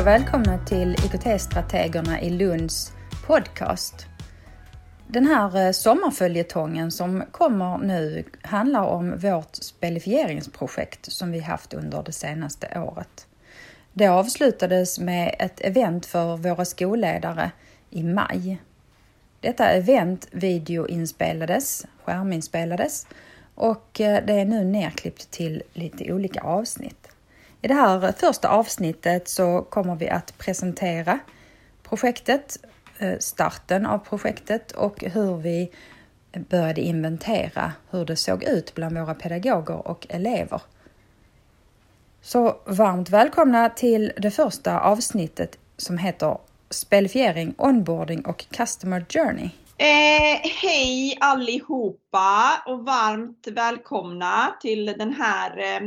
Hej och välkomna till IKT-strategerna i Lunds podcast. Den här eh, sommarföljetongen som kommer nu handlar om vårt spelifieringsprojekt som vi haft under det senaste året. Det avslutades med ett event för våra skolledare i maj. Detta event videoinspelades, skärminspelades och eh, det är nu nerklippt till lite olika avsnitt. I det här första avsnittet så kommer vi att presentera projektet, eh, starten av projektet och hur vi började inventera hur det såg ut bland våra pedagoger och elever. Så varmt välkomna till det första avsnittet som heter Spelifiering, onboarding och customer journey. Eh, hej allihopa och varmt välkomna till den här eh,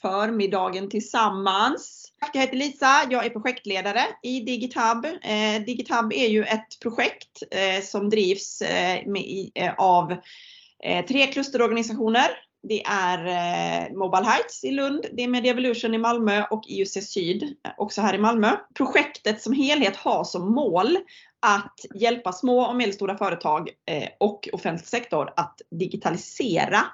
förmiddagen tillsammans. Jag heter Lisa, jag är projektledare i DigiTab. Eh, DigiTab är ju ett projekt eh, som drivs eh, med, eh, av eh, tre klusterorganisationer. Det är eh, Mobile Heights i Lund, det är Media Evolution i Malmö och IUC Syd eh, också här i Malmö. Projektet som helhet har som mål att hjälpa små och medelstora företag eh, och offentlig sektor att digitalisera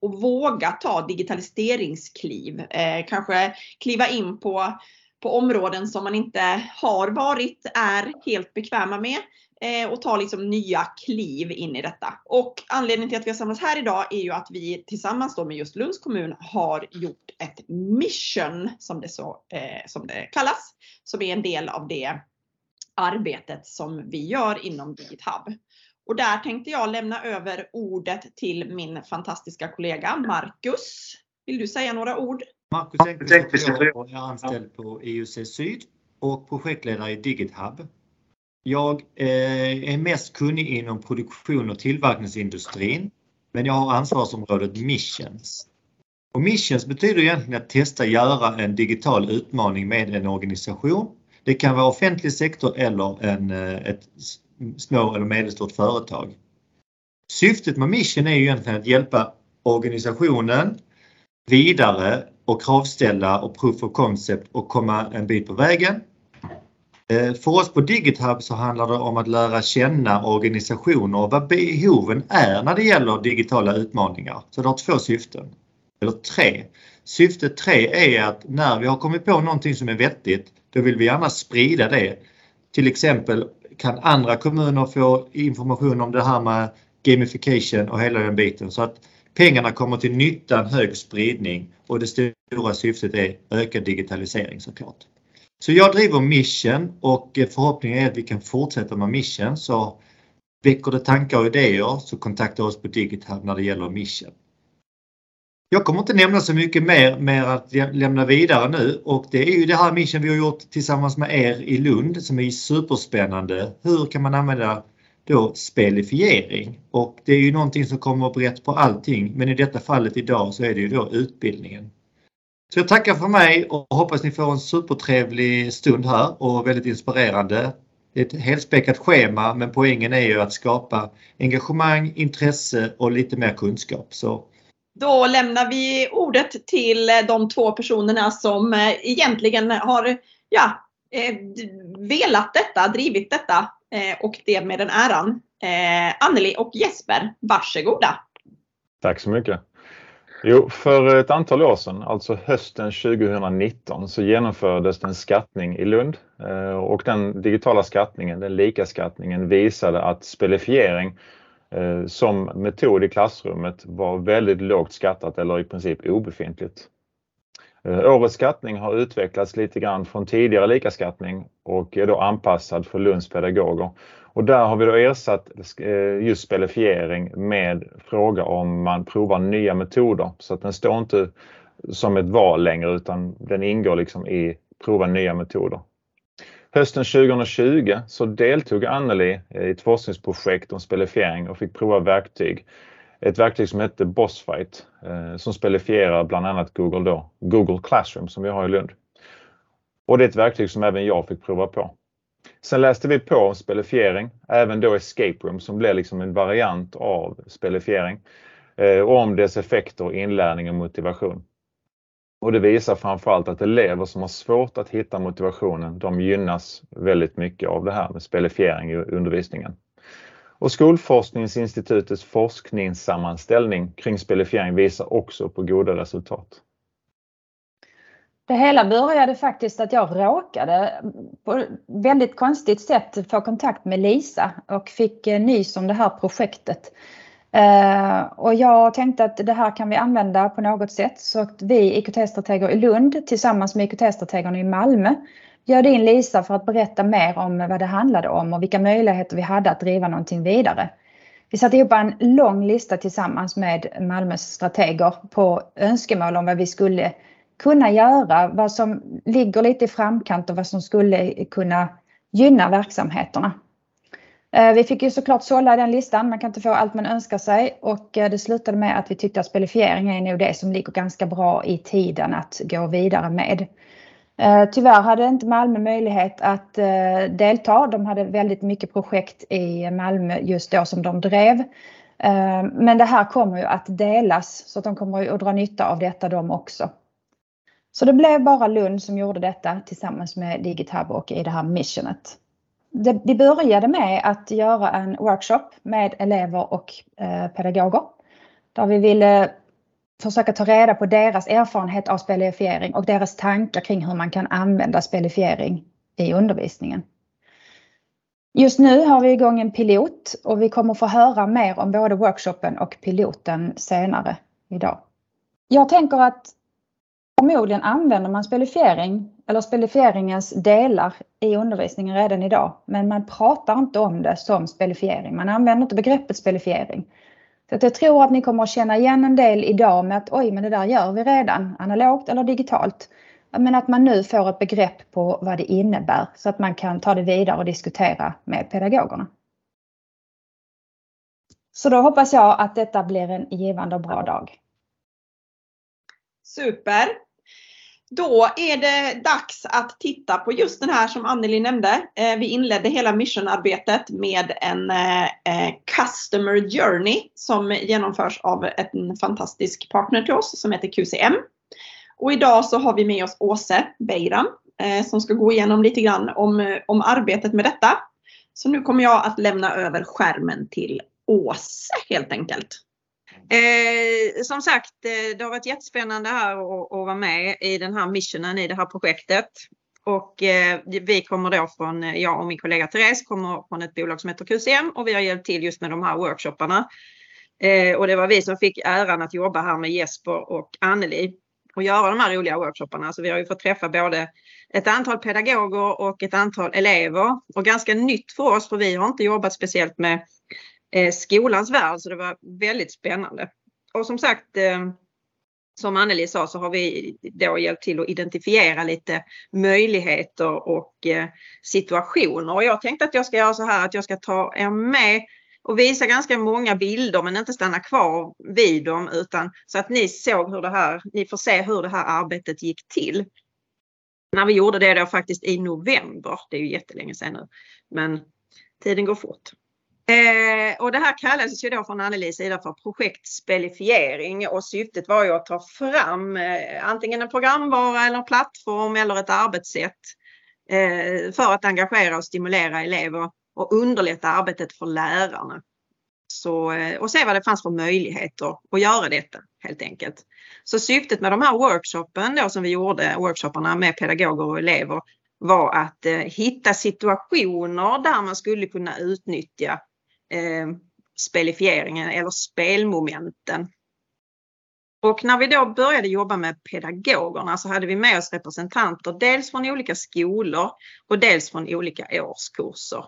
och våga ta digitaliseringskliv. Eh, kanske kliva in på, på områden som man inte har varit, är helt bekväma med eh, och ta liksom nya kliv in i detta. Och anledningen till att vi har samlats här idag är ju att vi tillsammans då med just Lunds kommun har gjort ett mission som det, så, eh, som det kallas, som är en del av det arbetet som vi gör inom DigitHub. Och där tänkte jag lämna över ordet till min fantastiska kollega Marcus. Vill du säga några ord? Marcus Engqvist jag är anställd på IUC Syd och projektledare i DigitHub. Jag eh, är mest kunnig inom produktion och tillverkningsindustrin, men jag har ansvarsområdet Missions. Och missions betyder egentligen att testa göra en digital utmaning med en organisation. Det kan vara offentlig sektor eller en, eh, ett små eller medelstort företag. Syftet med mission är ju egentligen att hjälpa organisationen vidare och kravställa och proof of concept och komma en bit på vägen. Eh, för oss på DigitHub så handlar det om att lära känna organisationer och vad behoven är när det gäller digitala utmaningar. Så det har två syften. Eller tre. Syfte tre är att när vi har kommit på någonting som är vettigt, då vill vi gärna sprida det. Till exempel kan andra kommuner få information om det här med gamification och hela den biten så att pengarna kommer till nytta, hög spridning och det stora syftet är ökad digitalisering såklart. Så jag driver Mission och förhoppningen är att vi kan fortsätta med Mission så väcker det tankar och idéer så kontakta oss på DigitHub när det gäller Mission. Jag kommer inte nämna så mycket mer mer att lämna vidare nu och det är ju det här mission vi har gjort tillsammans med er i Lund som är superspännande. Hur kan man använda då spelifiering? Och det är ju någonting som kommer brett på allting men i detta fallet idag så är det ju då utbildningen. Så jag tackar för mig och hoppas ni får en supertrevlig stund här och väldigt inspirerande. Det är ett helspäckat schema men poängen är ju att skapa engagemang, intresse och lite mer kunskap. Så då lämnar vi ordet till eh, de två personerna som eh, egentligen har ja, eh, velat detta, drivit detta och det med den äran. Anneli och Jesper, varsågoda! Tack så mycket! Jo, för ett antal år sedan, alltså hösten 2019, så genomfördes en skattning i Lund och den digitala skattningen, den lika skattningen visade att spelifiering Eh, som metod i klassrummet var väldigt lågt skattat eller i princip obefintligt. Eh, årets skattning har utvecklats lite grann från tidigare likaskattning och är då anpassad för Lunds pedagoger. Och där har vi då ersatt eh, just spelifiering med fråga om man provar nya metoder så att den står inte som ett val längre utan den ingår liksom i prova nya metoder. Hösten 2020 så deltog Anneli i ett forskningsprojekt om spelifiering och fick prova verktyg. Ett verktyg som hette Bossfight eh, som spelifierar bland annat Google, då, Google Classroom som vi har i Lund. Och det är ett verktyg som även jag fick prova på. Sen läste vi på om spelifiering, även då Escape Room som blev liksom en variant av spelifiering eh, och om dess effekter, inlärning och motivation. Och det visar framförallt att elever som har svårt att hitta motivationen, de gynnas väldigt mycket av det här med spelifiering i undervisningen. Och Skolforskningsinstitutets forskningssammanställning kring spelifiering visar också på goda resultat. Det hela började faktiskt att jag råkade på väldigt konstigt sätt få kontakt med Lisa och fick eh, nys om det här projektet. Uh, och jag tänkte att det här kan vi använda på något sätt så att vi IKT-strateger i Lund tillsammans med IKT-strategerna i Malmö bjöd in Lisa för att berätta mer om vad det handlade om och vilka möjligheter vi hade att driva någonting vidare. Vi satte ihop en lång lista tillsammans med Malmös strateger på önskemål om vad vi skulle kunna göra, vad som ligger lite i framkant och vad som skulle kunna gynna verksamheterna. Eh, vi fick ju såklart sålla den listan, man kan inte få allt man önskar sig och eh, det slutade med att vi tyckte att spelifiering är nog det som ligger ganska bra i tiden att gå vidare med. Eh, tyvärr hade inte Malmö möjlighet att delta. De hade väldigt mycket projekt i Malmö just då som de drev. Men det här kommer ju att delas så att de kommer att dra nytta av detta de också. Så det blev bara Lund som gjorde detta tillsammans med DigiTab och i det här missionet. Det, vi började med att göra en workshop med elever och eh, pedagoger. Där vi ville försöka ta reda på deras erfarenhet av spelifiering och deras tankar kring hur man kan använda spelifiering i undervisningen. Just nu har vi igång en pilot och vi kommer få höra mer om både workshopen och piloten senare idag. Jag tänker att Förmodligen använder man spelifiering eller spelifieringens delar i undervisningen redan idag. Men man pratar inte om det som spelifiering. Man använder inte begreppet spelifiering. Så jag tror att ni kommer att känna igen en del idag med att oj, men det där gör vi redan analogt eller digitalt. Men att man nu får ett begrepp på vad det innebär så att man kan ta det vidare och diskutera med pedagogerna. Så då hoppas jag att detta blir en givande och bra dag. Super! Då är det dags att titta på just den här som Anneli nämnde. Eh, vi inledde hela missionarbetet med en eh, eh, Customer Journey som genomförs av en fantastisk partner till oss som heter QCM. Och idag så har vi med oss Åse Beiran som ska gå igenom lite grann om, om arbetet med detta. Så nu kommer jag att lämna över skärmen till Åse helt enkelt. Eh, som sagt, eh, det har varit jättespännande här att, att vara med i den här missionen i det här projektet. Och eh, vi kommer då från, eh, jag och min kollega Therese kommer från ett bolag som heter QCM och vi har hjälpt till just med de här workshopparna. Eh, och det var vi som fick äran att jobba här med Jesper och Anneli och göra de här roliga workshopparna. Så vi har ju fått träffa både ett antal pedagoger och ett antal elever. Och ganska nytt för oss för vi har inte jobbat speciellt med Eh, skolans värld så det var väldigt spännande. Och som sagt eh, som Anneli sa så har vi då hjälpt till att identifiera lite möjligheter och eh, situationer. Och jag tänkte att jag ska göra så här att jag ska ta er med och visa ganska många bilder men inte stanna kvar vid dem utan så att ni såg hur det här, ni får se hur det här arbetet gick till. När vi gjorde det då faktiskt i november, det är ju jättelänge sedan nu, men tiden går fort. Eh, och det här kallades ju då från Annelies sida för projektspelifiering och syftet var ju att ta fram eh, antingen en programvara eller en plattform eller ett arbetssätt eh, för att engagera och stimulera elever och underlätta arbetet för lärarna. Så, eh, och se vad det fanns för möjligheter att göra detta helt enkelt. Så syftet med de här workshopen då som vi gjorde, workshopparna med pedagoger och elever var att eh, hitta situationer där man skulle kunna utnyttja eh, spelifieringen eller spelmomenten. Och när vi då började jobba med pedagogerna så hade vi med oss representanter dels från olika skolor och dels från olika årskurser.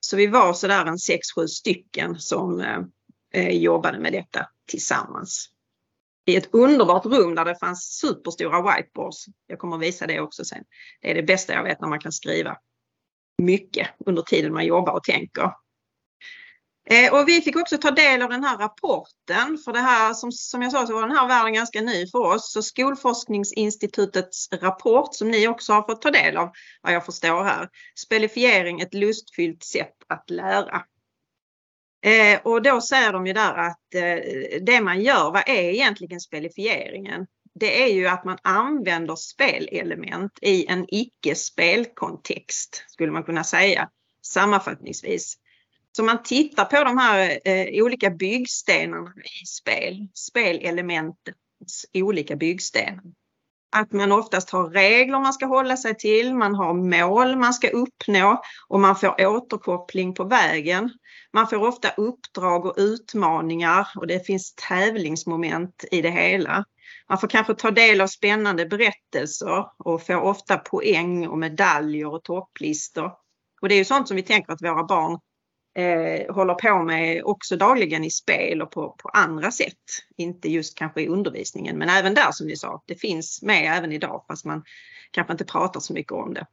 Så vi var sådär en 6-7 stycken som eh, jobbade med detta tillsammans. I ett underbart rum där det fanns superstora whiteboards. Jag kommer visa det också sen. Det är det bästa jag vet när man kan skriva mycket under tiden man jobbar och tänker. Eh, och vi fick också ta del av den här rapporten. För det här, som, som jag sa så var den här världen ganska ny för oss. Så Skolforskningsinstitutets rapport som ni också har fått ta del av, vad jag förstår här. Spelifiering, ett lustfyllt sätt att lära. Eh, och då säger de ju där att eh, det man gör, vad är egentligen spelifieringen? det är ju att man använder spelelement i en icke-spelkontext, skulle man kunna säga sammanfattningsvis. Så man tittar på de här eh, olika byggstenarna i spel, spelelementets olika byggstenar. Att man oftast har regler man ska hålla sig till, man har mål man ska uppnå och man får återkoppling på vägen. Man får ofta uppdrag och utmaningar och det finns tävlingsmoment i det hela. Man får kanske ta del av spännande berättelser och får ofta poäng och medaljer och topplistor. Och det är ju sånt som vi tänker att våra barn eh, håller på med också dagligen i spel och på, på andra sätt. Inte just kanske i undervisningen men även där som ni sa, det finns med även idag fast man kanske inte pratar så mycket om det.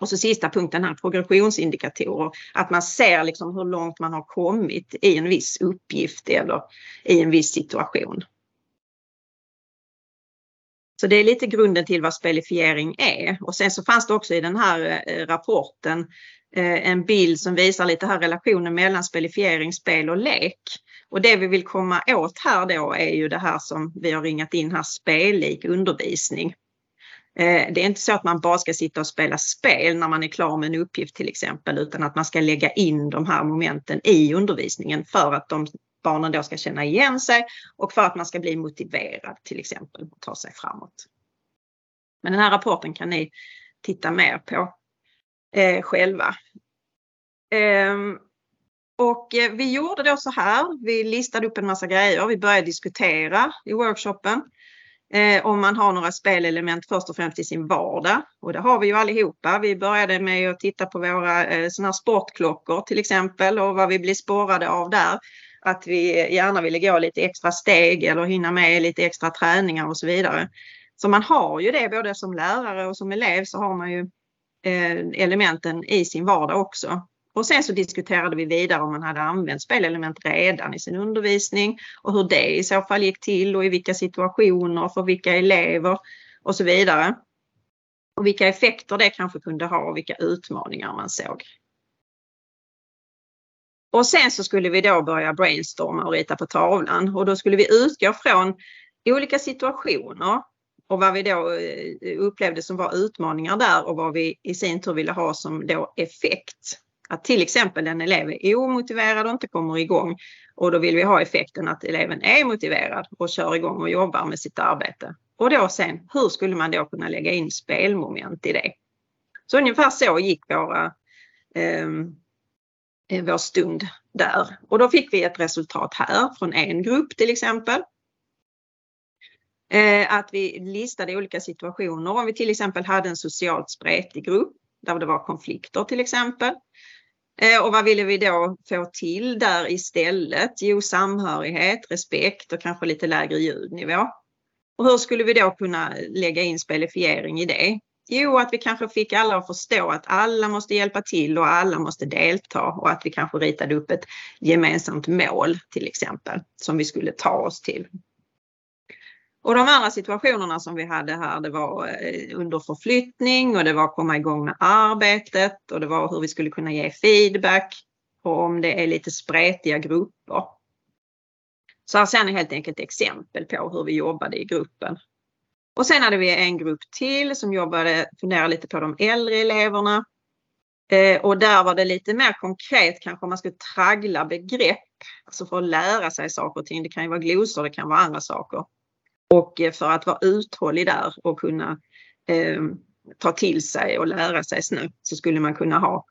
Och så sista punkten här, progressionsindikatorer. Att man ser liksom hur långt man har kommit i en viss uppgift eller i en viss situation. Så det är lite grunden till vad spelifiering är. Och sen så fanns det också i den här eh, rapporten Eh, en bild som visar lite här relationen mellan spelifiering, spel och lek. Och det vi vill komma åt här då är ju det här som vi har ringat in här, spellik undervisning. Eh, det är inte så att man bara ska sitta och spela spel när man är klar med en uppgift till exempel utan att man ska lägga in de här momenten i undervisningen för att de barnen då ska känna igen sig och för att man ska bli motiverad till exempel att ta sig framåt. Men den här rapporten kan ni titta mer på eh, själva. Eh, och eh, vi gjorde då så här, vi listade upp en massa grejer, vi började diskutera i workshopen eh, om man har några spelelement först och främst i sin vardag. Och det har vi ju allihopa. Vi började med att titta på våra eh, såna sportklockor till exempel och vad vi blir spårade av där att vi gärna ville gå lite extra steg eller hinna med lite extra träningar och så vidare. Så man har ju det både som lärare och som elev så har man ju Eh, elementen i sin vardag också. Och sen så diskuterade vi vidare om man hade använt spelelement redan i sin undervisning och hur det i så fall gick till och i vilka situationer för vilka elever och så vidare. Och vilka effekter det kanske kunde ha och vilka utmaningar man såg. Och sen så skulle vi då börja brainstorma och rita på tavlan och då skulle vi utgå från olika situationer och vad vi då eh, upplevde som var utmaningar där och vad vi i sin tur ville ha som då effekt. Att till exempel en elev är omotiverad och inte kommer igång och då vill vi ha effekten att eleven är motiverad och kör igång och jobbar med sitt arbete. Och då sen, hur skulle man då kunna lägga in spelmoment i det? Så ungefär så gick våra ehm, eh, vår stund där. Och då fick vi ett resultat här från en grupp till exempel. Eh, att vi listade olika situationer. Om vi till exempel hade en socialt spretig grupp där det var konflikter till exempel. Eh, och vad ville vi då få till där istället? Jo, samhörighet, respekt och kanske lite lägre ljudnivå. Och hur skulle vi då kunna lägga in spelifiering i det? Jo, att vi kanske fick alla att förstå att alla måste hjälpa till och alla måste delta och att vi kanske ritade upp ett gemensamt mål till exempel som vi skulle ta oss till. Och de andra situationerna som vi hade här det var eh, under förflyttning och det var att komma igång med arbetet och det var hur vi skulle kunna ge feedback och om det är lite spretiga grupper. Så här ser ni helt enkelt exempel på hur vi jobbade i gruppen. Och sen hade vi en grupp till som jobbade, funderade lite på de äldre eleverna. Eh, och där var det lite mer konkret kanske om man skulle traggla begrepp, alltså för att lära sig saker och ting. Det kan ju vara glosor, det kan vara andra saker. Och för att vara uthållig där och kunna eh, ta till sig och lära sig snabbt så skulle man kunna ha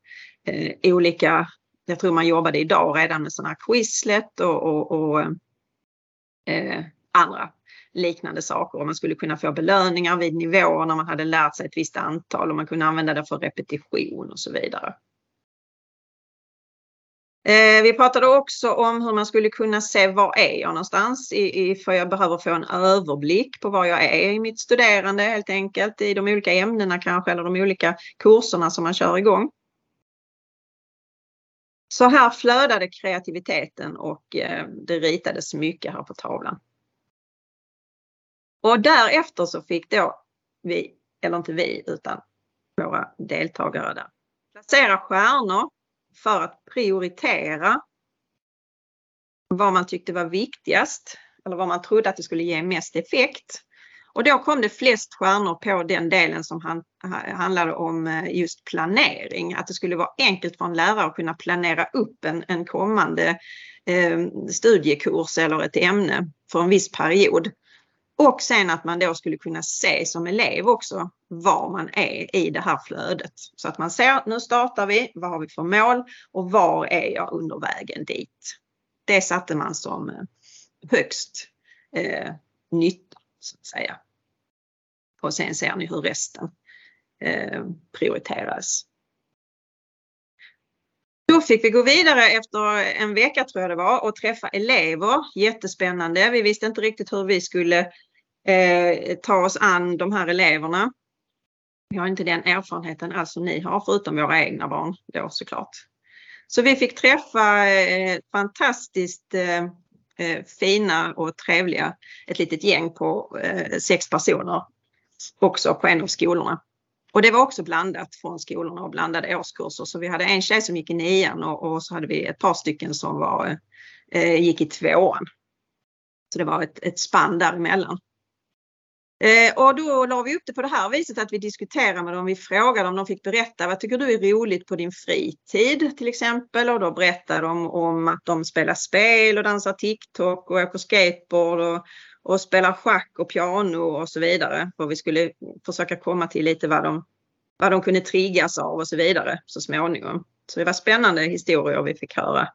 eh, olika, jag tror man jobbade idag redan med sådana här quizlet och, och, och eh, andra liknande saker och man skulle kunna få belöningar vid nivåer när man hade lärt sig ett visst antal och man kunde använda det för repetition och så vidare. Eh, vi pratade också om hur man skulle kunna se var är jag någonstans, i, i, för jag behöver få en överblick på var jag är i mitt studerande helt enkelt, i de olika ämnena kanske eller de olika kurserna som man kör igång. Så här flödade kreativiteten och eh, det ritades mycket här på tavlan. Och därefter så fick då vi, eller inte vi, utan våra deltagare där, placera stjärnor för att prioritera vad man tyckte var viktigast eller vad man trodde att det skulle ge mest effekt. Och då kom det flest stjärnor på den delen som han, handlade om eh, just planering. Att det skulle vara enkelt för en lärare att kunna planera upp en, en kommande eh, studiekurs eller ett ämne för en viss period. Och sen att man då skulle kunna se som elev också var man är i det här flödet. Så att man ser, nu startar vi, vad har vi för mål och var är jag under vägen dit? Det satte man som eh, högst eh, nytta så att säga. Och sen ser ni hur resten eh, prioriteras. Då fick vi gå vidare efter en vecka tror jag det var och träffa elever. Jättespännande. Vi visste inte riktigt hur vi skulle eh, ta oss an de här eleverna. Vi har inte den erfarenheten alls som ni har förutom våra egna barn då såklart. Så vi fick träffa eh, fantastiskt eh, eh, fina och trevliga, ett litet gäng på eh, sex personer också på en av skolorna. Och det var också blandat från skolorna och blandade årskurser. Så vi hade en tjej som gick i nian och, och så hade vi ett par stycken som var, eh, gick i tvåan. Så det var ett, ett spann däremellan. Eh, och då la vi upp det på det här viset att vi diskuterade med dem. Vi frågade om de fick berätta vad tycker du är roligt på din fritid till exempel. Och då berättade de om att de spelar spel och dansar TikTok och åker skateboard och, och spelar schack och piano och så vidare. Och vi skulle försöka komma till lite vad de, vad de kunde triggas av och så vidare så småningom. Så det var spännande historier vi fick höra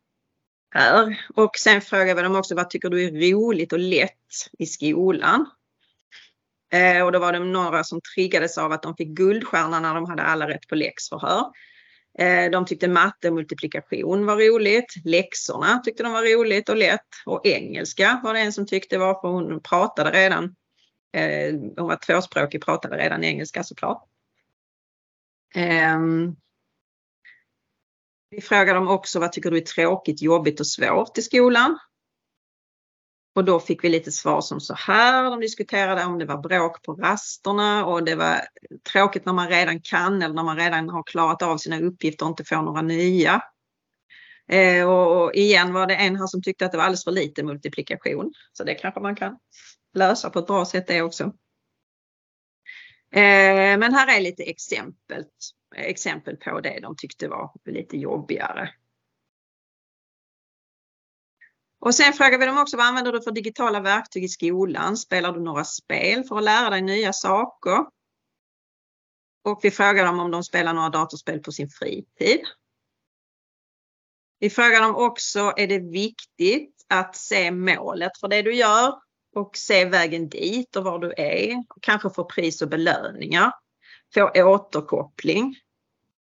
här. Och sen frågade vi dem också vad tycker du är roligt och lätt i skolan? Eh, och då var det några som triggades av att de fick guldstjärna när de hade alla rätt på läxförhör. Eh, de tyckte matte och multiplikation var roligt. Läxorna tyckte de var roligt och lätt. Och engelska var det en som tyckte var för hon pratade redan. Eh, hon var tvåspråkig, pratade redan engelska såklart. Ehm, vi frågade dem också vad tycker du är tråkigt, jobbigt och svårt i skolan? Och då fick vi lite svar som så här. De diskuterade om det var bråk på rasterna och det var tråkigt när man redan kan eller när man redan har klarat av sina uppgifter och inte får några nya. Eh, och igen var det en här som tyckte att det var alldeles för lite multiplikation. Så det kanske man kan lösa på ett bra sätt det också. Eh, men här är lite exempel, exempel på det de tyckte var lite jobbigare. Och sen frågar vi dem också vad använder du för digitala verktyg i skolan? Spelar du några spel för att lära dig nya saker? Och vi frågar dem om de spelar några datorspel på sin fritid. Vi frågar dem också, är det viktigt att se målet för det du gör och se vägen dit och var du är. Kanske få pris och belöningar. Få återkoppling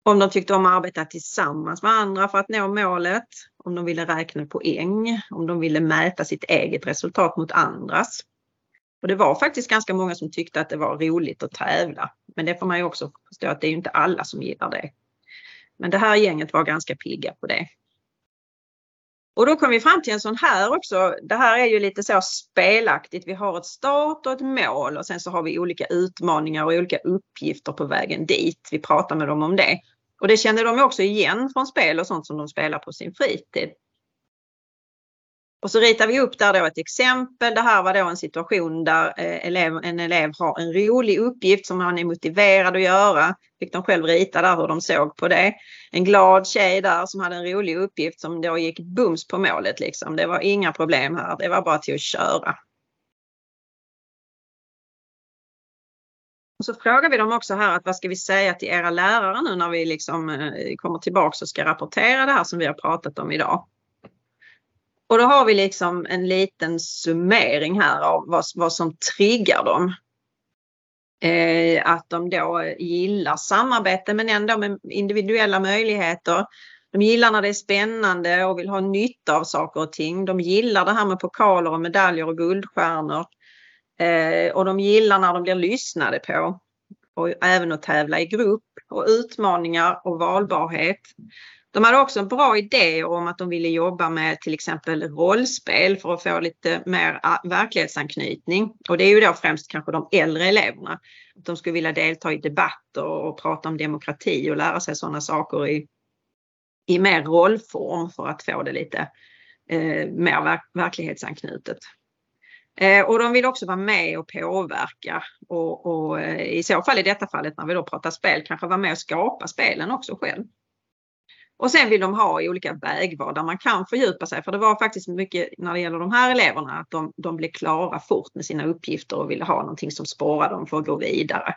om de tyckte om att arbeta tillsammans med andra för att nå målet, om de ville räkna poäng, om de ville mäta sitt eget resultat mot andras. Och det var faktiskt ganska många som tyckte att det var roligt att tävla. Men det får man ju också förstå att det är inte alla som gillar det. Men det här gänget var ganska pigga på det. Och då kom vi fram till en sån här också. Det här är ju lite så spelaktigt. Vi har ett start och ett mål och sen så har vi olika utmaningar och olika uppgifter på vägen dit. Vi pratar med dem om det. Och det känner de också igen från spel och sånt som de spelar på sin fritid. Och så ritar vi upp där då ett exempel. Det här var då en situation där eh, elev, en elev har en rolig uppgift som han är motiverad att göra. Fick de själv rita där hur de såg på det. En glad tjej där som hade en rolig uppgift som då gick bums på målet liksom. Det var inga problem här. Det var bara till att köra. Och så frågar vi dem också här att vad ska vi säga till era lärare nu när vi liksom eh, kommer tillbaks och ska rapportera det här som vi har pratat om idag. Och då har vi liksom en liten summering här av vad, vad som triggar dem. Eh, att de då gillar samarbete men ändå med individuella möjligheter. De gillar när det är spännande och vill ha nytta av saker och ting. De gillar det här med pokaler och medaljer och guldstjärnor. Eh, och de gillar när de blir lyssnade på. Och även att tävla i grupp och utmaningar och valbarhet. De hade också en bra idé om att de ville jobba med till exempel rollspel för att få lite mer ah, verklighetsanknytning. Och det är ju då främst kanske de äldre eleverna. Att de skulle vilja delta i debatter och prata om demokrati och lära sig sådana saker i, i mer rollform för att få det lite eh, mer verk verklighetsanknutet. Eh, och de vill också vara med och påverka och, och eh, i så fall i detta fallet när vi då pratar spel kanske vara med och skapa spelen också själv. Och sen vill de ha olika vägval där man kan fördjupa sig för det var faktiskt mycket när det gäller de här eleverna att de, de blev klara fort med sina uppgifter och ville ha någonting som sporrade dem för att gå vidare.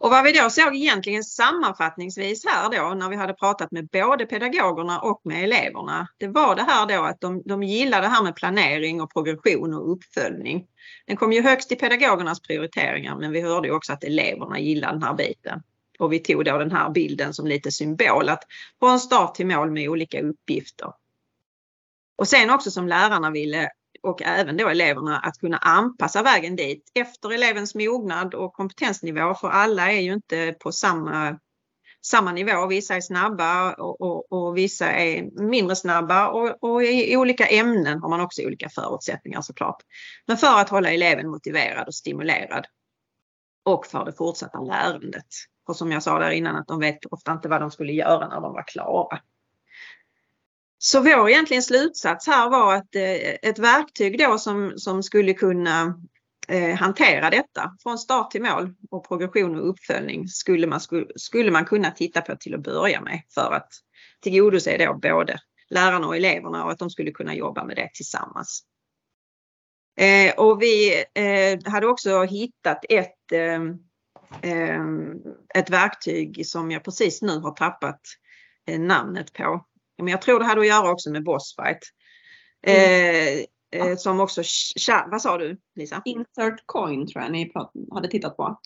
Och vad vi då såg egentligen sammanfattningsvis här då när vi hade pratat med både pedagogerna och med eleverna. Det var det här då att de, de gillade det här med planering och progression och uppföljning. Den kom ju högst i pedagogernas prioriteringar men vi hörde också att eleverna gillade den här biten. Och vi tog då den här bilden som lite symbol att från start till mål med olika uppgifter. Och sen också som lärarna ville och även då eleverna att kunna anpassa vägen dit efter elevens mognad och kompetensnivå. För alla är ju inte på samma, samma nivå. Vissa är snabba och, och, och vissa är mindre snabba och, och, i olika ämnen har man också olika förutsättningar såklart. Men för att hålla eleven motiverad och stimulerad och för det fortsatta lärandet. Och som jag sa där innan att de vet ofta inte vad de skulle göra när de var klara. Så vår egentligen slutsats här var att eh, ett verktyg då som, som skulle kunna eh, hantera detta från start till mål och progression och uppföljning skulle man, skulle man kunna titta på till att börja med för att tillgodose då både lärarna och eleverna och att de skulle kunna jobba med det tillsammans. Eh, och vi eh, hade också hittat ett, eh, eh ett verktyg som jag precis nu har tappat namnet på. Men jag tror det hade att göra också med Bossfight. Mm. Eh, som också, vad sa du Lisa? Insert coin tror jag ni hade tittat på.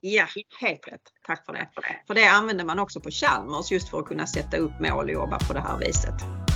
Ja, helt rätt. Tack för det. För det använder man också på Chalmers just för att kunna sätta upp mål och jobba på det här viset.